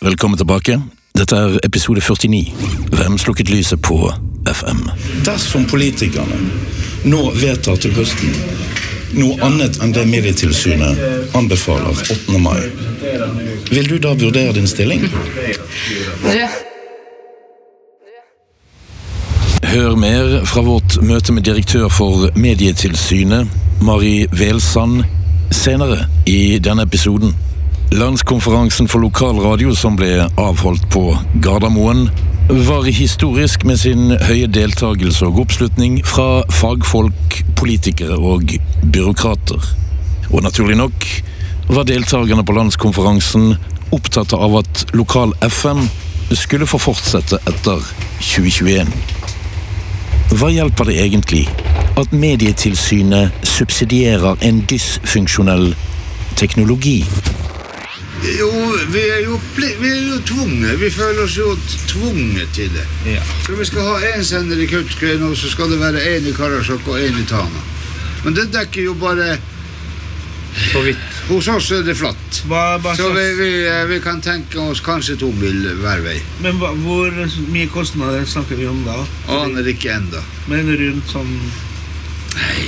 Velkommen tilbake. Dette er episode 49. Hvem slukket lyset på FM? Dersom politikerne nå vedtar til høsten noe annet enn det Medietilsynet anbefaler 8. mai, vil du da vurdere din stilling? Hør mer fra vårt møte med direktør for Medietilsynet, Mari Velsand, senere i denne episoden. Landskonferansen for lokalradio som ble avholdt på Gardermoen, var historisk med sin høye deltakelse og oppslutning fra fagfolk, politikere og byråkrater. Og naturlig nok var deltakerne på landskonferansen opptatt av at lokal FM skulle få fortsette etter 2021. Hva hjelper det egentlig at Medietilsynet subsidierer en dysfunksjonell teknologi? Jo, vi er jo, vi er jo tvunget. Vi føler oss jo tvunget til det. Så vi skal ha én sender i Kautokeino, så skal det være én i Karasjok og én i Tana. Men det dekker jo bare Så vidt. Hos oss er det flatt. Hva, hva Så vi, vi, eh, vi kan tenke oss kanskje to mil hver vei. men hva, hvor mye kostnader snakker vi om da? Aner ikke enda. Men rundt sånn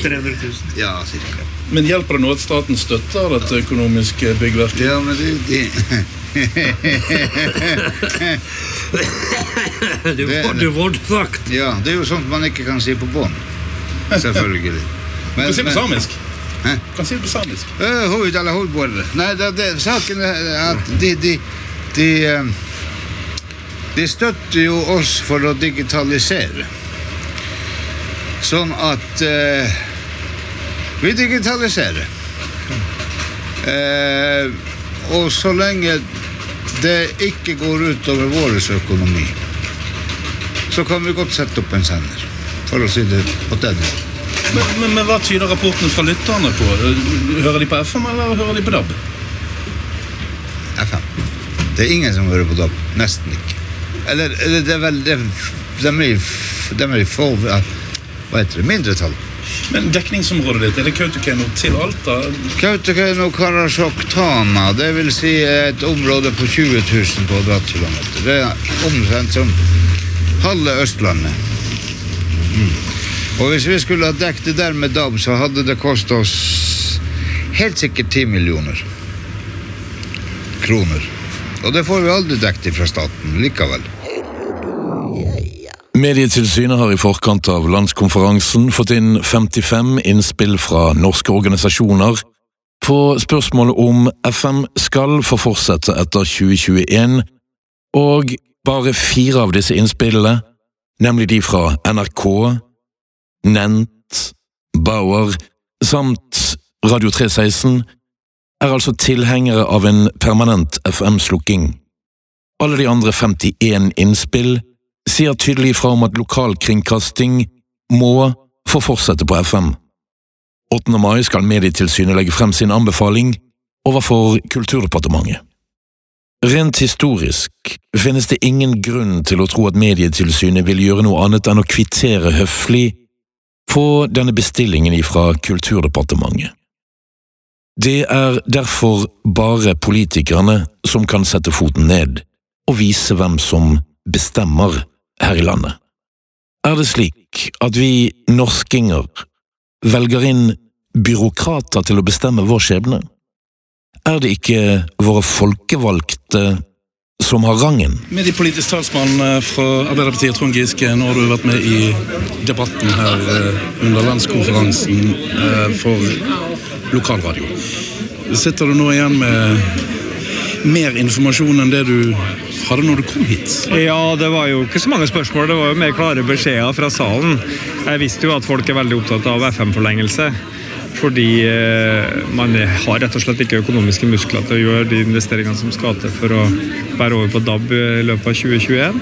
300 000. Ja, cirka. Men hjelper det nå at staten støtter dette økonomiske byggverket? Ja, men det, det Du, Det- du sagt. Ja, det er jo sånt man ikke kan si på bånd. Selvfølgelig. Du kan si det på samisk. Hæ? Kan si det på samisk. Hoved eller hovedbord. Nei, det, det, saken er at de, de, de, eh, de støtter jo oss for å digitalisere. Sånn at eh, vi digitaliserer. Eh, og så lenge det ikke går utover vår økonomi, så kan vi godt sette opp en sender. For å si det på den. Men, men, men hva tyder rapportene fra lytterne på? Hører de på FM, eller hører de på DAB? FM. Det er ingen som hører på DAB. Nesten ikke. Eller, eller det er vel det, de er i få Hva heter det? Mindretall. Men dekningsområdet ditt, er det Kautokeino til Alta? Kautokeino, Karasjok, Tana. Det vil si et område på 20 000 kvadratkilometer. Det er omtrent som halve Østlandet. Mm. Og hvis vi skulle ha dekket det der med DAB, så hadde det kostet oss helt sikkert 10 millioner kroner. Og det får vi aldri dekket fra staten likevel. Medietilsynet har i forkant av landskonferansen fått inn 55 innspill fra norske organisasjoner på spørsmålet om FM skal få fortsette etter 2021, og bare fire av disse innspillene, nemlig de fra NRK, Nent, Bauer samt Radio 316, er altså tilhengere av en permanent FM-slukking. Alle de andre 51 innspill sier tydelig fra om at lokalkringkasting må få fortsette på FM. 8. mai skal Medietilsynet legge frem sin anbefaling overfor Kulturdepartementet. Rent historisk finnes det ingen grunn til å tro at Medietilsynet vil gjøre noe annet enn å kvittere høflig på denne bestillingen fra Kulturdepartementet. Det er derfor bare politikerne som kan sette foten ned og vise hvem som bestemmer her i landet. Er det slik at vi norskinger velger inn byråkrater til å bestemme vår skjebne? Er det ikke våre folkevalgte som har rangen? Med de politiske eh, fra Arbeiderpartiet, Trond Giske, nå har du vært med i debatten her eh, under landskonferansen eh, for lokalradio. Sitter du nå igjen med mer informasjon enn det du hadde når du kom hit? Ja, det var jo ikke så mange spørsmål, det var jo mer klare beskjeder fra salen. Jeg visste jo at folk er veldig opptatt av FM-forlengelse. Fordi eh, man har rett og slett ikke økonomiske muskler til å gjøre de investeringene som skal til for å bære over på DAB i løpet av 2021.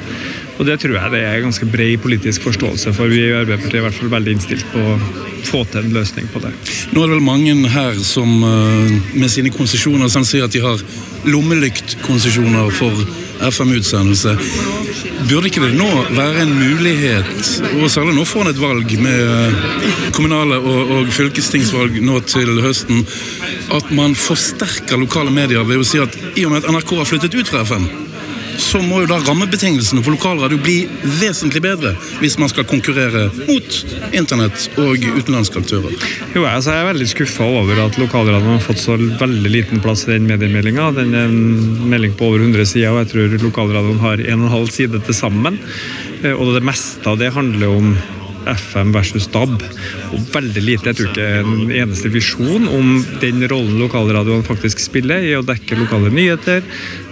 Og det tror jeg det er ganske bred politisk forståelse for. Vi i Arbeiderpartiet er i hvert fall veldig innstilt på å få til en løsning på det. Nå er det vel mange her som eh, med sine konsesjoner som sier at de har lommelyktkonsesjoner for FM-utsendelse. Burde ikke det nå være en mulighet, og særlig nå får en et valg med eh, kommunale og, og fylkestingsvalg nå til høsten, at man forsterker lokale medier ved å si at i og med at NRK har flyttet ut fra FM, så må jo da rammebetingelsene for lokalradio bli vesentlig bedre hvis man skal konkurrere mot internett og utenlandske aktører. Jo, altså Jeg er veldig skuffa over at lokalradioen har fått så veldig liten plass i den mediemeldinga. Den er en melding på over 100 sider, og jeg tror lokalradioen har en og en halv side til sammen. Eh, og det meste av det handler om FM versus DAB. Og veldig lite, jeg tror ikke en eneste visjon om den rollen lokalradioen faktisk spiller i å dekke lokale nyheter,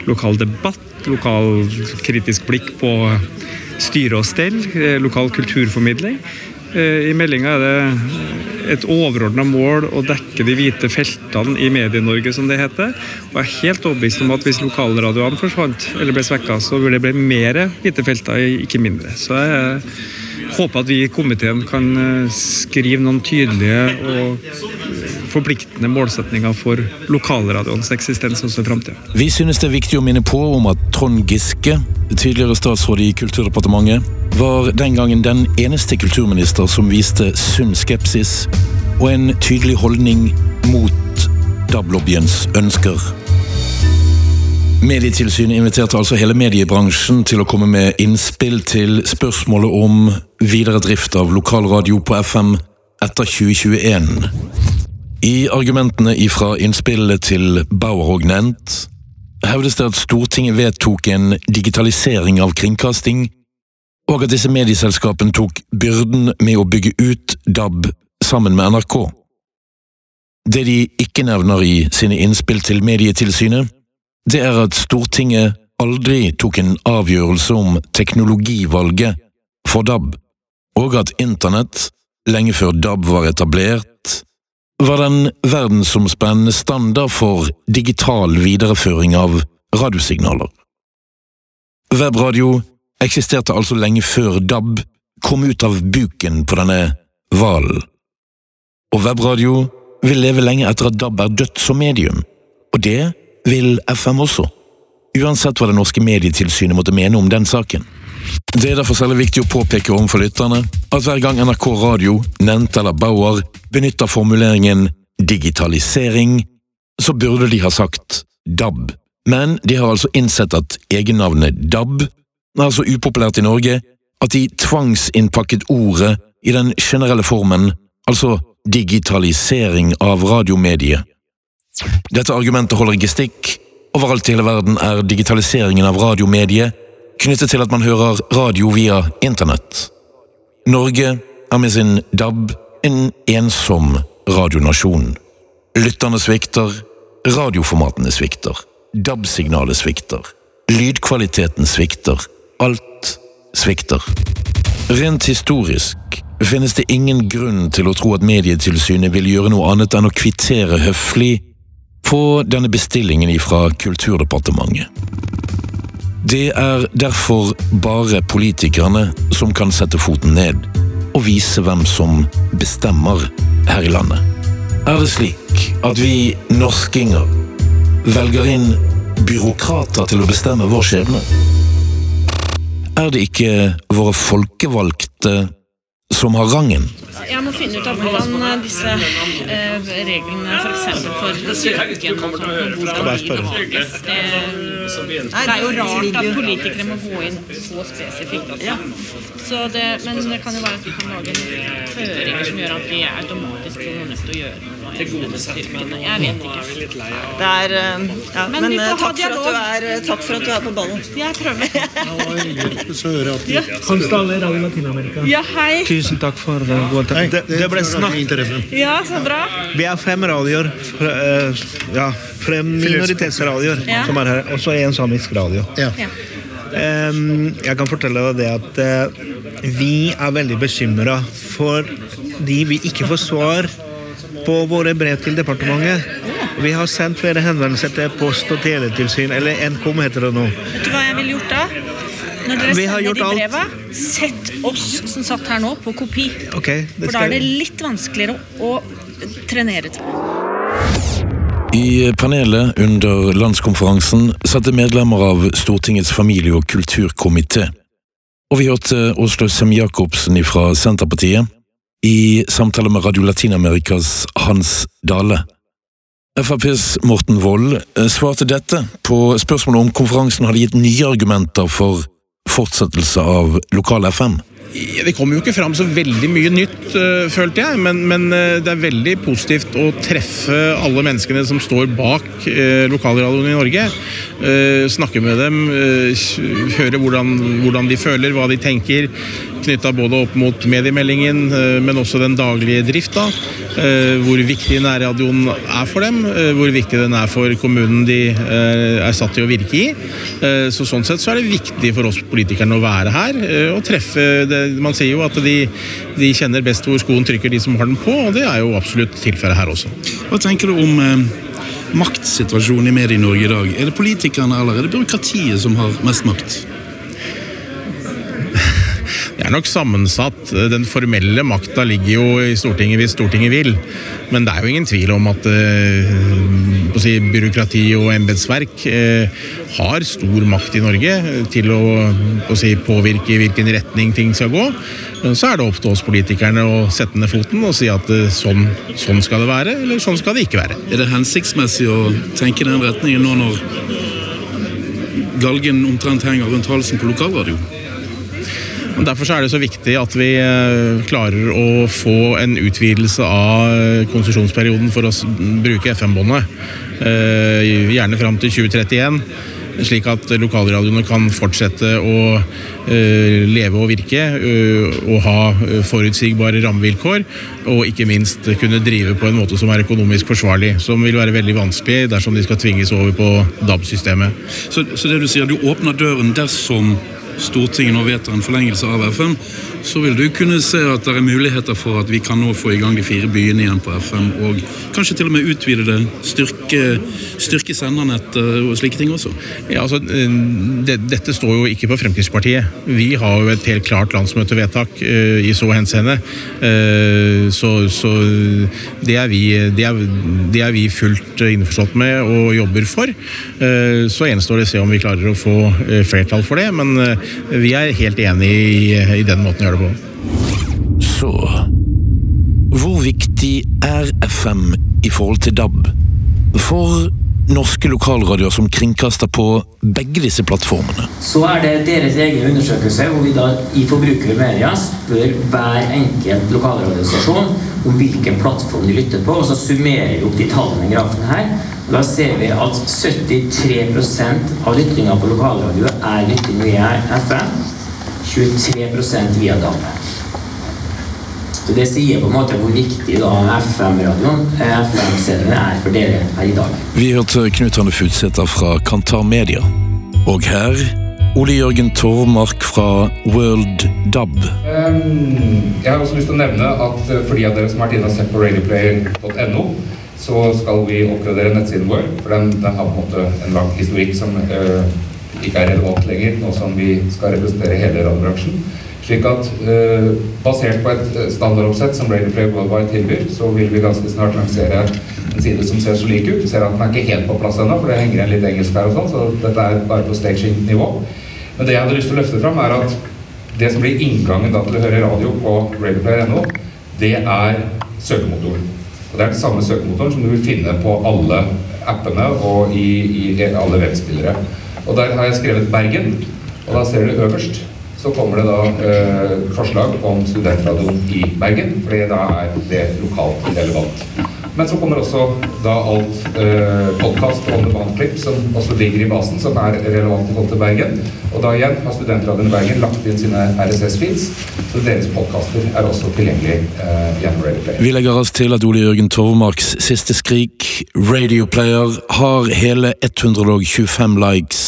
lokal debatt, lokal kritisk blikk på styre og stell, eh, lokal kulturformidling. Eh, I meldinga er det et overordna mål å dekke de hvite feltene i Medie-Norge, som det heter. Og jeg er helt overbevist om at hvis lokalradioene forsvant eller ble svekka, så burde det bli mer hvite felter, ikke mindre. Så jeg håper at vi i komiteen kan eh, skrive noen tydelige og forpliktende målsetninger for lokalradioens eksistens også i framtida. Vi synes det er viktig å minne på om at Trond Giske, tidligere statsråd i Kulturdepartementet, var den gangen den eneste kulturminister som viste sunn skepsis og en tydelig holdning mot DAB-lobbyens ønsker. Medietilsynet inviterte altså hele mediebransjen til å komme med innspill til spørsmålet om videre drift av lokalradio på FM etter 2021. I argumentene ifra innspillet til Bauer og Nent hevdes det at Stortinget vedtok en digitalisering av kringkasting, og at disse medieselskapene tok byrden med å bygge ut DAB sammen med NRK. Det de ikke nevner i sine innspill til Medietilsynet, det er at Stortinget aldri tok en avgjørelse om teknologivalget for DAB, og at Internett, lenge før DAB var etablert, var den verdensomspennende standard for digital videreføring av radiosignaler. Webradio eksisterte altså lenge før DAB kom ut av buken på denne hvalen. Og webradio vil leve lenge etter at DAB er dødt som medium, og det vil FM også, uansett hva det norske medietilsynet måtte mene om den saken. Det er derfor særlig viktig å påpeke overfor lytterne at hver gang NRK Radio, Nent eller Bauer benytter formuleringen digitalisering, så burde de ha sagt DAB. Men de har altså innsett at egennavnet DAB er så upopulært i Norge at de tvangsinnpakket ordet i den generelle formen, altså digitalisering av radiomediet. Dette argumentet holder ikke stikk. Overalt i hele verden er digitaliseringen av radiomediet knyttet til at man hører radio via internett. Norge er med sin DAB en ensom radionasjon. Lytterne svikter, radioformatene svikter, DAB-signalet svikter, lydkvaliteten svikter, alt svikter. Rent historisk finnes det ingen grunn til å tro at Medietilsynet vil gjøre noe annet enn å kvittere høflig på denne bestillingen fra Kulturdepartementet. Det er derfor bare politikerne som kan sette foten ned og vise hvem som bestemmer her i landet. Er det slik at vi norskinger velger inn byråkrater til å bestemme vår skjebne? Er det ikke våre folkevalgte som har rangen? Jeg må finne ut av hvordan eh, disse eh, reglene f.eks. for, for søken og sånt, hvordan de behandles. Det, det er jo rart at politikere må gå inn så spesifikt. Ja. Så det, men det kan jo være at vi kan lage føringer som gjør at vi automatisk får nødt til å gjøre noe. Jeg vet ikke. Det er eh, ja, Men, men eh, takk, for at du er, takk for at du er på ballen. Jeg prøver. Ja, hei. Tusen takk for det. Det, det ble snakket. Ja, så bra. Vi har fem radioer. Ja, fem minoritetsradioer Ja. som er her. Og så en samisk radio. Ja. Jeg kan fortelle deg det at eh, vi er veldig bekymra fordi vi ikke får svar på våre brev til departementet. Vi har sendt flere henvendelser til Post- og teletilsyn, eller NKOM heter det nå. Vet du hva jeg ville gjort da? Når dere Vi sender de de alt. sett oss som satt her nå, på kopi. Okay, det For da er det litt vanskeligere å trenere til. I panelet under landskonferansen satt det medlemmer av Stortingets familie- og kulturkomité. Og vi hørte Åslaug Sem-Jacobsen fra Senterpartiet i samtale med Radio Latin-Amerikas Hans Dale. FrPs Morten Wold eh, svarte dette på spørsmålet om konferansen hadde gitt nye argumenter for fortsettelse av lokal FM. Det kommer jo ikke fram så veldig mye nytt, uh, følte jeg. Men, men uh, det er veldig positivt å treffe alle menneskene som står bak uh, lokalradioen i Norge. snakke med dem, høre hvordan, hvordan, de føler, hva de tenker. Knytta både opp mot mediemeldingen, men også den daglige drifta. hvor viktig nærradioen er for dem. hvor viktig den er for kommunen de er satt til å virke i. så Sånn sett så er det viktig for oss politikerne å være her og treffe det man sier jo at de, de, kjenner best hvor skoen trykker, de som har den på, og det er jo absolutt tilfellet her også. Hva tenker du om eh, maktsituasjonen i Medie-Norge i dag? Er det politikerne eller er det byråkratiet som har mest makt? Det er nok sammensatt. Den formelle makta ligger jo i Stortinget hvis Stortinget vil. Men det er jo ingen tvil om at uh, si, byråkrati og embetsverk uh, har stor makt i Norge til å, å si, påvirke i hvilken retning ting skal gå. Så er det opp til oss politikerne å sette ned foten og si at uh, sånn, sånn, skal det være, eller sånn skal det ikke være. Er det hensiktsmessig å tenke i den retningen nå når galgen omtrent henger rundt halsen på lokalradio? Derfor er det så viktig at vi eh, klarer å få en utvidelse av eh, konsesjonsperioden for å bruke FM-båndet. Eh, gjerne fram til 2031, slik at lokalradioene kan fortsette å leve og virke og ha forutsigbare rammevilkår. Og ikke minst kunne drive på en måte som er økonomisk forsvarlig. Som vil være veldig vanskelig dersom de skal tvinges over på DAB-systemet. Så, så det du sier, du åpner døren dersom Stortinget nå vedtar en forlengelse av FM, så vil du kunne se at det er muligheter for at vi kan nå få i gang de fire byene igjen på FM, og kanskje til og med utvide det, styrke, styrke sendernettet og slike ting også? Ja, altså, eh, det, Dette står jo ikke på Fremskrittspartiet. Vi har jo et helt klart landsmøtevedtak uh, i så henseende. Uh, så, så det, er vi, det, er, det, er vi, fullt innforstått med og jobber for. Uh, så gjenstår det å se om vi klarer å få flertall for det, men vi er helt enig i, i den måten å gjøre det på. Så Hvor viktig er FM i forhold til DAB? For norske lokalradioer som kringkaster på begge disse plattformene. Så er det deres egen undersøkelse hvor vi da i Forbrukermedia spør hver enkelt lokalradiostasjon om hvilken plattform de lytter på, og så summerer vi opp de tallene i grafen her. Da ser vi at 73% av lyttinga på lokalradio er lytting via FM. 23 via DAB. Så Det sier på en måte hvor viktig FM-radioen FM-CD-ene er for dere her i dag. Vi hørte Knut Hanne Futsæter fra Kantar Media. Og her Ole Jørgen Tormark fra World Dub. Um, jeg har også lyst til å nevne at eh, for de av dere som har vært inne og sett på radioplayer.no, så skal vi oppgradere nettsiden vår. For den, den har på en måte en lang historikk som uh, ikke er relevant lenger, nå som vi skal representere hele radiobransjen. Slik at eh, basert på et standardoppsett som Radioplay Worldwide tilbyr, så vil vi ganske snart lansere en side som ser så lik ut. Du ser at den er ikke helt på plass ennå, for det henger igjen litt engelsk her og sånn, så dette er bare på staging-nivå. Men det jeg hadde lyst til å løfte fram, er at det som blir inngangen da til å høre radio på radioplayer.no, det er søkemotoren. Og Det er den samme søkemotoren som du vil finne på alle appene og i, i alle webspillere. Og Der har jeg skrevet Bergen, og da ser du øverst så kommer det da eh, forslag om studentradioen i Bergen, fordi da er det lokalt relevant. Men så kommer også da alt eh, podkast og on som også ligger i basen, som er relevant i forhold til Bergen. Og da igjen har Studentradioen Bergen lagt inn sine RSS-feeds, så deres podkaster er også tilgjengelig eh, gjennom Radioplayer. Vi legger oss til at Ole Jørgen Torvmarks siste skrik, Radioplayer, har hele 125 likes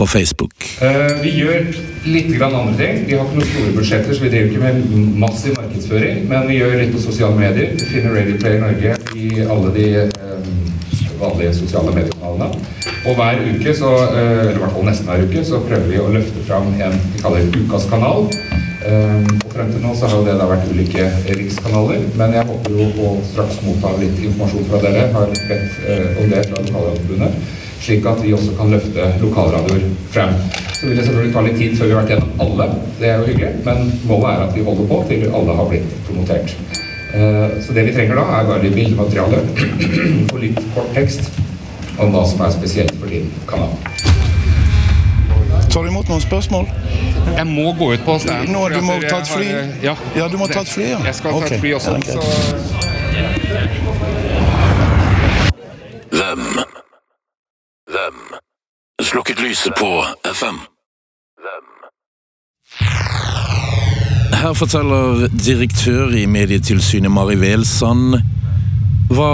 på Facebook? Uh, vi gjør litt grann andre ting. Vi har ikke noen store budsjetter, så vi driver ikke med massiv markedsføring. Men vi gjør litt på sosiale medier. Vi finner Radio Play Norge i alle de um, vanlige sosiale mediekanalene. Og hver uke, så, uh, eller i hvert fall nesten hver uke, så prøver vi å løfte fram en vi kaller Ukas kanal. Og frem til nå så har jo det da vært ulike rikskanaler, men jeg håper jo å straks motta litt informasjon fra dere. Har bedt uh, om det fra Lokalradioforbundet slik at vi også kan løfte lokalradioer frem. Så vil det selvfølgelig ta litt tid før vi har vært gjennom alle, det er jo hyggelig, men målet er at vi holder på til alle har blitt promotert. Så det vi trenger da, er bare litt bildemateriale og litt kort tekst om hva som er spesielt for din kanal. Tar du imot noen spørsmål? Jeg må gå ut på standen. Nå, du må ta et fly? Ja, Ja, du må ta et fly, ja. Jeg skal ta Ok, et fly også. ja? Hvem? Lyset på FM. Her forteller direktør i Medietilsynet Mari Welsand hva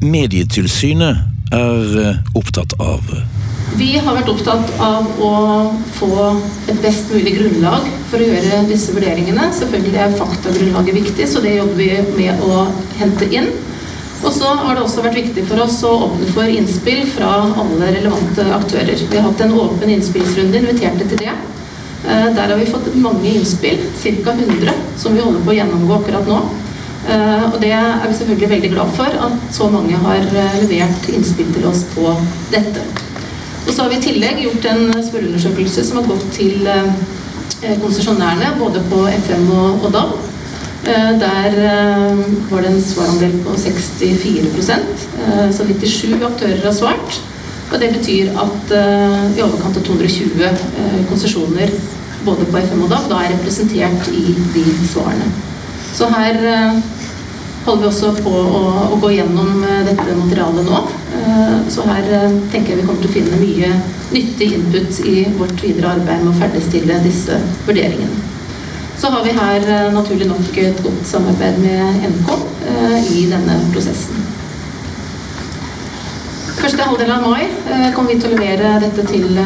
Medietilsynet er eh, opptatt av. Vi har vært opptatt av å få et best mulig grunnlag for å gjøre disse vurderingene. Selvfølgelig er faktagrunnlaget viktig, så det jobber vi med å hente inn. Og så har det også vært viktig for oss å åpne for innspill fra alle relevante aktører. Vi har hatt en åpen innspillsrunde, inviterte til det. Eh, Der har vi fått mange innspill, ca. 100, som vi holder på å gjennomgå akkurat nå. Eh, Og det er vi selvfølgelig veldig glad for, at så mange har eh, levert innspill til oss på dette. Og så har vi i tillegg gjort en spørreundersøkelse som har gått til konsesjonærene, både på FM og DAB. Eh, Der eh, var det en svarandel på 64 eh, så 97 aktører har svart. Og det betyr at i overkant av 220 eh, konsesjoner både på FM og DAB da er representert i de svarene. Så her holder vi også på å, å gå gjennom dette materialet nå. Så her tenker jeg vi kommer til å finne mye nyttig input i vårt videre arbeid med å ferdigstille disse vurderingene. Så har vi her eh, naturlig nok et godt samarbeid med NK eh, i denne prosessen. Første halvdel av mai eh, kommer vi til å levere dette til,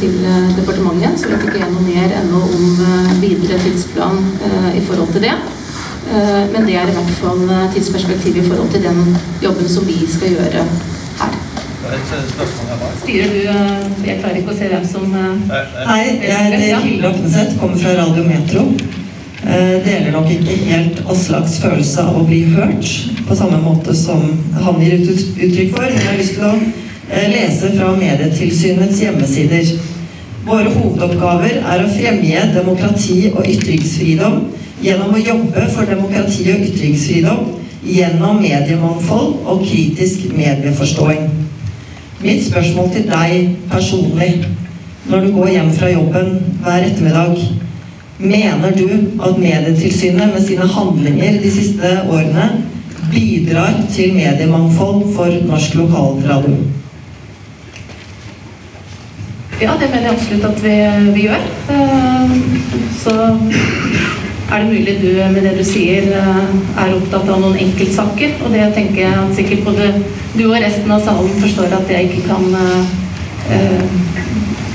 til departementet. Så vet ikke jeg noe mer ennå om videre tidsplan i forhold til det. Men det er i hvert fall tidsperspektivet i forhold til den jobben som vi skal gjøre. Styrer du eh, Jeg klarer ikke å se hvem som eh, Hei, jeg heter Hilde Opneseth, kommer fra Radio Metro. Eh, Deler nok ikke helt Aslaks følelse av å bli hørt, på samme måte som han gir uttrykk for. Men jeg har lyst til å eh, lese fra Medietilsynets hjemmesider. Våre hovedoppgaver er å fremje demokrati og ytringsfridom gjennom å jobbe for demokrati og ytringsfridom gjennom mediemangfold og kritisk medieforståing. Mitt spørsmål til deg personlig, når du går hjem fra jobben hver ettermiddag, mener du at Medietilsynet med sine handlinger de siste årene bidrar til mediemangfold for norsk lokalradio? Ja, det mener jeg absolutt at vi, vi gjør. Eh, Så er det mulig du med det du sier eh, er opptatt av noen enkeltsaker. Og det tenker jeg sikkert både du og resten av salen forstår at jeg ikke kan eh, eh,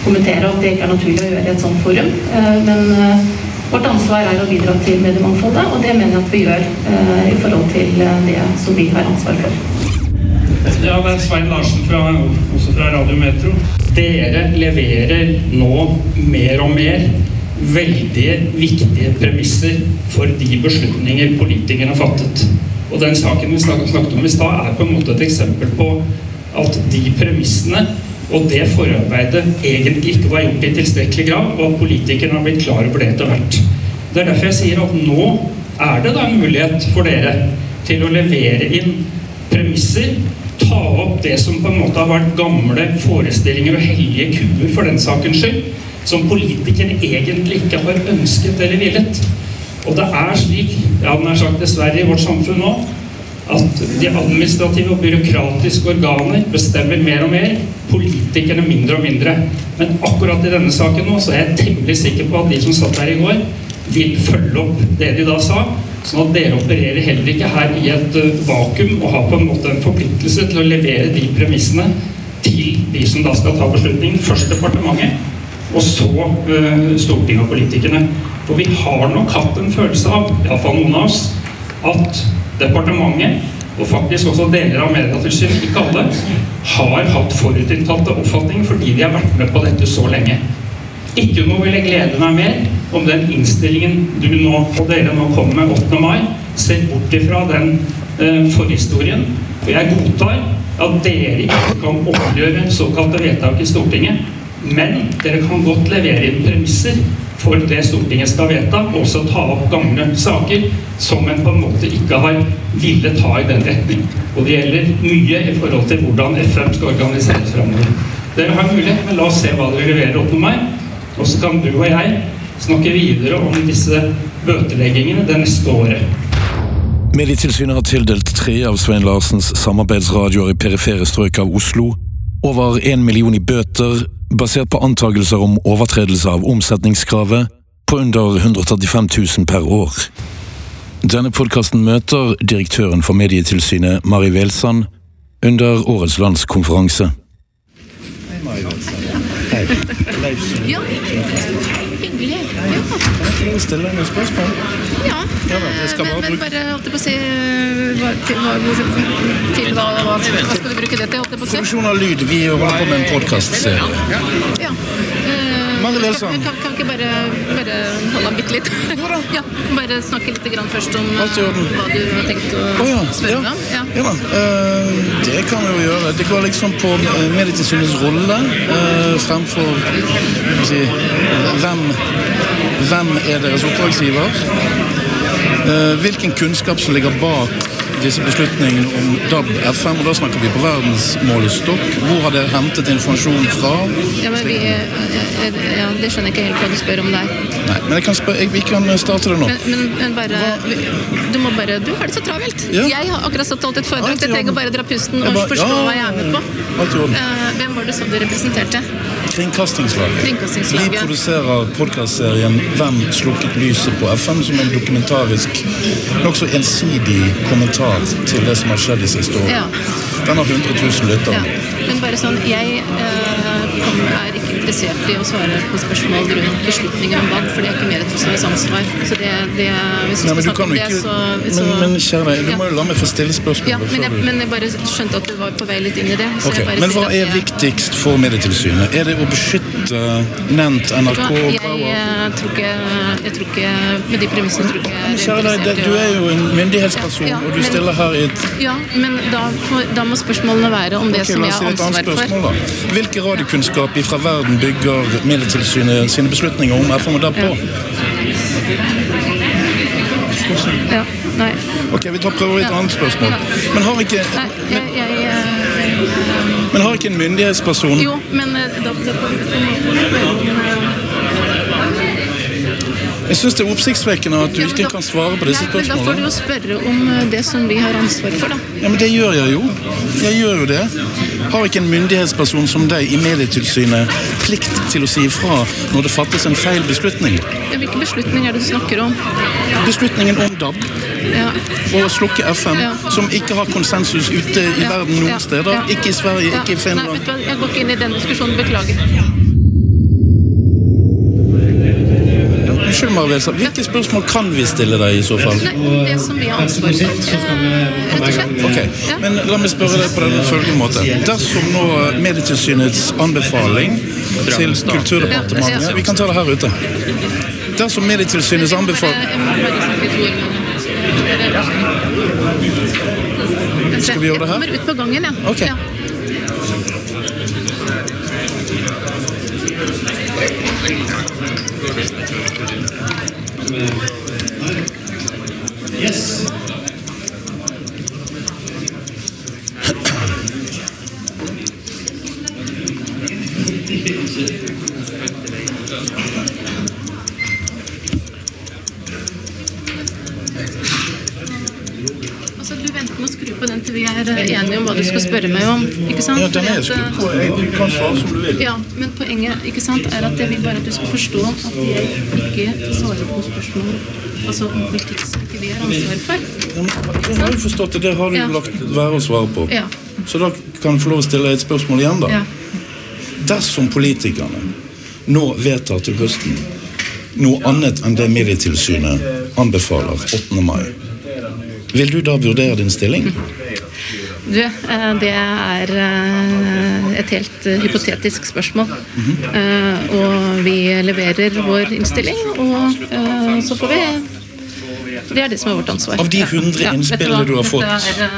kommentere, og at det ikke er naturlig å gjøre i et sånt forum. Eh, Men eh, vårt ansvar er å bidra til mediemangfoldet, og det mener jeg at vi gjør eh, i forhold til eh, det som vi har ansvar for. Ja, det er Svein Larsen fra, også fra Radio Metro. Dere leverer nå mer og mer veldig viktige premisser for de beslutninger politikerne fattet. Og den saken vi snakket om i stad, er på en måte et eksempel på at de premissene og det forarbeidet egentlig ikke var gjort i tilstrekkelig grad, og at politikerne har blitt klar over det etter hvert. Det er derfor jeg sier at nå er det da en mulighet for dere til å levere inn premisser, ta opp det som på en måte har vært gamle forestillinger og hellige kuer for den sakens skyld, som politikerne egentlig ikke har ønsket eller villet. Og det er slik, ja, den er sagt dessverre i vårt samfunn nå, at de administrative og byråkratiske organer bestemmer mer og mer, politikerne mindre og mindre. Men akkurat i denne saken nå, så er jeg temmelig sikker på at de som satt her i går, vil følge opp det de da sa, sånn at dere opererer heller ikke her i et eh, vakuum og har på en måte en forpliktelse til å levere de premissene til de som da skal ta beslutningen. Først departementet, og så eh, Stortinget og politikerne. For vi har nok hatt en følelse av, iallfall noen av oss, at departementet, og faktisk også deler av Medietilsynet, ikke alle, har hatt forutinntatte oppfatninger fordi de har vært med på dette så lenge. Ikke noe jeg glede meg mer om den innstillingen du nå og dere nå kommer med 8. mai, ser bort ifra den eh, forhistorien. For jeg godtar at dere ikke kan omgjøre såkalte vedtak i Stortinget, men dere kan godt levere inn premisser for det Stortinget skal vedta, og også ta opp gamle saker som en på en måte ikke har villet ta i den retning. Og det gjelder mye i forhold til hvordan FM skal organiseres framover. Dere har mulighet, men la oss se hva dere leverer opp med meg. Og så kan du og jeg snakke videre om disse bøteleggingene det neste året. Medietilsynet har tildelt tre av Svein Larsens samarbeidsradioer i perifere strøk av Oslo over én million i bøter, basert på antakelser om overtredelse av omsetningskravet på under 135 000 per år. Denne podkasten møter direktøren for Medietilsynet, Mari Welsand, under årets landskonferanse. Hei. Ja. Hyggelig. Ja. Kan jeg stille noen spørsmål? ja. Ja, men, bare men bare holdt jeg på å si hva, til, hva, til hva, hva, hva skal du bruke det til? jeg? Produksjon av lyd. Vi holder på med en podkastserie. Ja. Eh, Mari Welsand. Kan, kan ikke bare, bare holde an bitte litt? ja, bare snakke litt grann først om eh, hva du har tenkt å oh, ja, spørre meg om? Ja. Ja da, Uh, det kan vi jo gjøre. Det går liksom på eh, Medietilsynets rolle uh, fremfor si, hvem, hvem er deres oppdragsgiver? Uh, hvilken kunnskap som ligger bak disse beslutningene om DAB FM, og da snakker vi på verdensmålestokk. Hvor har dere hentet informasjon fra? Ja, men vi, eh, eh, ja, det skjønner jeg ikke helt hva du spør om der. Nei, men jeg kan spør, jeg, vi kan starte det nå. Men, men, men bare Du må bare Du har det så travelt. Ja. Jeg har akkurat satt holdt et foredrag. Jeg trenger bare dra pusten og bare- forstå ja, hva jeg er med på. Eh, hvem var det som du representerte? Kringkastingslaget. Vi produserer podkastserien 'Hvem slukket lyset på FM?' som en dokumentarisk, nokså ensidig kommentar til det som har skjedd de siste årene. Ja. Den har 100 000 lyttere. Ja. Men bare sånn, jeg ikke interessert i å svare på spørsmål rundt beslutninger om valg, for det er ikke Medietilsynets ansvar. Så det, det, hvis vi Nei, men du kan jo det, så, så, men, men kjære deg, du må jo la meg få stille spørsmålet. ja, men, jeg, men jeg bare skjønte at du var på vei litt inn i det. Så Ok, jeg bare Men hva er jeg- viktigst for Medietilsynet? Er det å beskytte nevnt NRK? Jeg, jeg, tror ikke, jeg tror ikke Med de premissene tror ikke jeg Men Kjære deg, det- du er jo en myndighetsperson, Ja, og du stiller her i et Ja, men da, for, da må spørsmålene være om det okay, som jeg har ansvar for. spørsmål. Hvilke radiokunnskap fra verden bygger Medietilsynet sine beslutninger om FM og DAB på? Ja, nei. Ok, vi tar prøver et Ja. annet spørsmål. Men har ikke, Nei, jeg, jeg, jeg, men har ikke en myndighetsperson Jo, men da, Jeg syns det er oppsiktsvekkende at du Ja, ikke kan svare på disse Nei, men Da får du jo spørre om eh, det som vi har ansvar for, da. Ja, men det gjør jeg jo. Jeg gjør jo det. Har ikke en myndighetsperson som deg i Medietilsynet plikt til å si ifra når det fattes en feil beslutning? Hvilken Hvilke beslutninger er det du snakker om? Beslutningen om DAB Ja. og slukke FM, Ja. som ikke har konsensus ute i Ja, verden noen steder. Ikke i Sverige, ikke i Nei, Finland. vet du hva, jeg går ikke inn i den diskusjonen. Beklager. Unnskyld, Marvelsa. Hvilke spørsmål kan vi stille deg i så fall? Nei, det som vi har ansvar for, eh, rett og slett. Ok, men La meg spørre deg på den følgende måte. Dersom nå Medietilsynets anbefaling til Kulturdepartementet Vi kan ta det her ute. Dersom Medietilsynets anbefaling deg. Skal vi gjøre det her? Jeg kommer ut på gangen, ja. Okay. ja. Du jo. Ikke sant? Ja, er at, vil. Ja, men poenget ikke sant, er at jeg vil bare at du skal forstå at jeg ikke svarer på spørsmål altså om politikk som ikke vi har ansvar for. Jeg har jo forstått det. Det har du Ja. lagt være å svare på. Ja. Så da kan jeg få lov å stille et spørsmål igjen, da. Ja. Dersom politikerne nå vedtar til høsten noe annet enn det Medietilsynet anbefaler 8. mai, vil du da vurdere din stilling? Du, eh, det er eh, et helt eh, hypotetisk spørsmål. Mm -hmm. Og vi leverer vår innstilling, og eh, så får vi Det er det som er vårt ansvar. Av de Ja. 100 Ja, innspillene du har fått. Dette, er,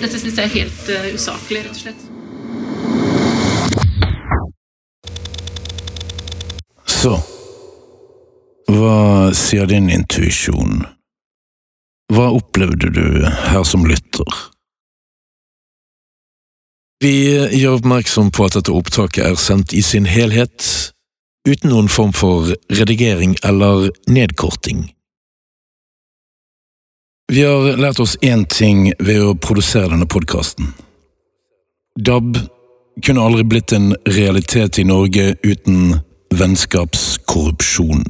dette syns jeg er helt usaklig, rett og slett. Så. Hva sier din intuisjon? Hva opplevde du her som lytter? Vi gjør oppmerksom på at dette opptaket er sendt i sin helhet, uten noen form for redigering eller nedkorting. Vi har lært oss én ting ved å produsere denne podkasten. DAB kunne aldri blitt en realitet i Norge uten vennskapskorrupsjon.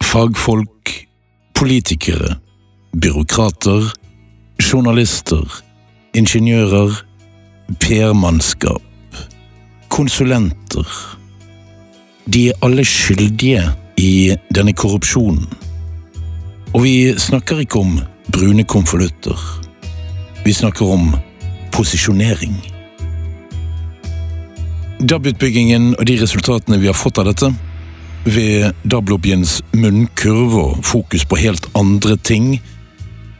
Fagfolk, politikere, byråkrater, journalister, ingeniører, PR-mannskap, konsulenter. De er alle skyldige i denne korrupsjonen. Og vi snakker ikke om brune konvolutter. Vi snakker om posisjonering. DAB-utbyggingen og de resultatene vi har fått av dette, ved DAB-lobbyens munnkurv og fokus på helt andre ting,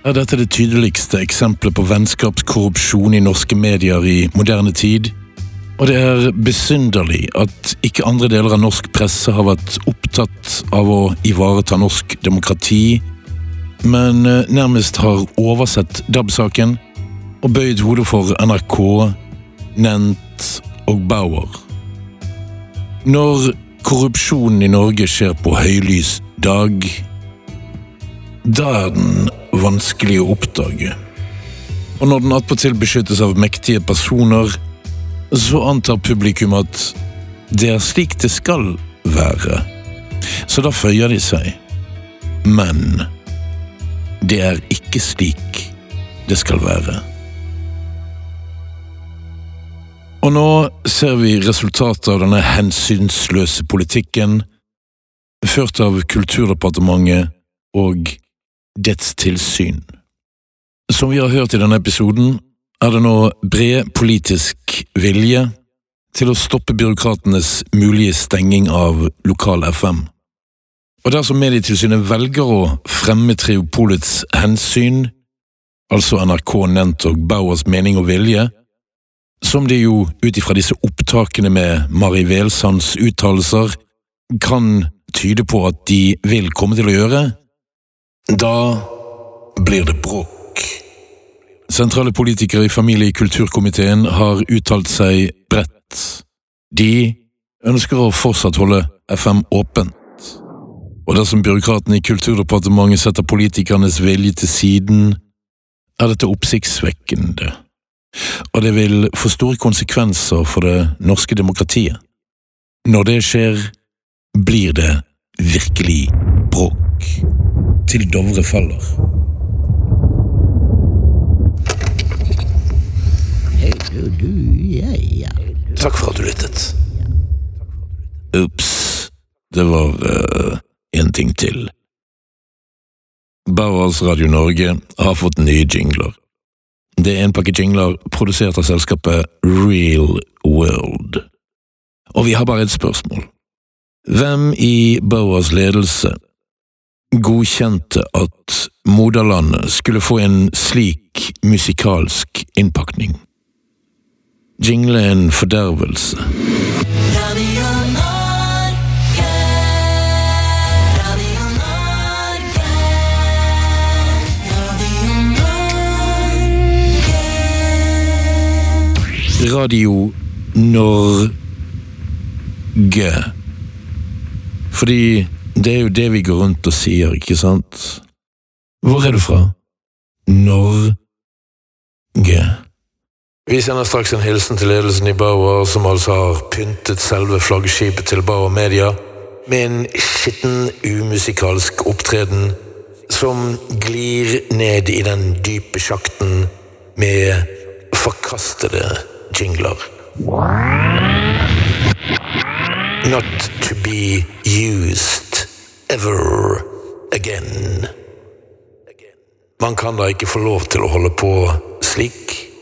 er dette det tydeligste eksempelet på vennskapskorrupsjon i norske medier i moderne tid, og det er besynderlig at ikke andre deler av norsk presse har vært opptatt av å ivareta norsk demokrati, men eh, nærmest har oversett DAB-saken og bøyd hodet for NRK, Nent og Bauer. Når korrupsjonen i Norge skjer på høylys dag, da er den vanskelig å oppdage. Og når den attpåtil beskyttes av mektige personer, så antar publikum at det er slik det skal være. Så da føyer de seg. Men det er ikke slik det skal være. Og nå ser vi resultatet av denne hensynsløse politikken, ført av Kulturdepartementet og dets tilsyn. Som vi har hørt i denne episoden, er det nå bred politisk vilje til å stoppe byråkratenes mulige stenging av lokal FM. Og dersom Medietilsynet velger å fremme Triopolets hensyn, altså NRK Nent og Bauers mening og vilje, som de jo ut ifra disse opptakene med Mari Velsands uttalelser kan tyde på at de vil komme til å gjøre, da blir det bråk. Sentrale politikere i familie- og kulturkomiteen har uttalt seg bredt. De ønsker å fortsatt holde FM åpent. Og dersom byråkratene i Kulturdepartementet setter politikernes vilje til siden, er dette oppsiktsvekkende og det vil få store konsekvenser for det norske demokratiet. Når det skjer, blir det virkelig bråk. Til Dovre faller. Takk for at du lyttet. Ops, det var uh, ting til. Bauers Radio Norge har fått nye jingler. Det er en pakke jingler produsert av selskapet Real World. Og vi har bare et spørsmål. Hvem i Bauers ledelse godkjente at moderlandet skulle få en slik musikalsk innpakning? Jingle en fordervelse. Radio Norge. Fordi det er jo det vi går rundt og sier, ikke sant? Hvor er du fra? Norge. Vi sender straks en hilsen til ledelsen i Bauer, som altså har pyntet selve flaggskipet til Bauer Media med en skitten, umusikalsk opptreden som glir ned i den dype sjakten med forkastede jingler. Not to used ever again. Man kan da ikke få lov til å holde på slik?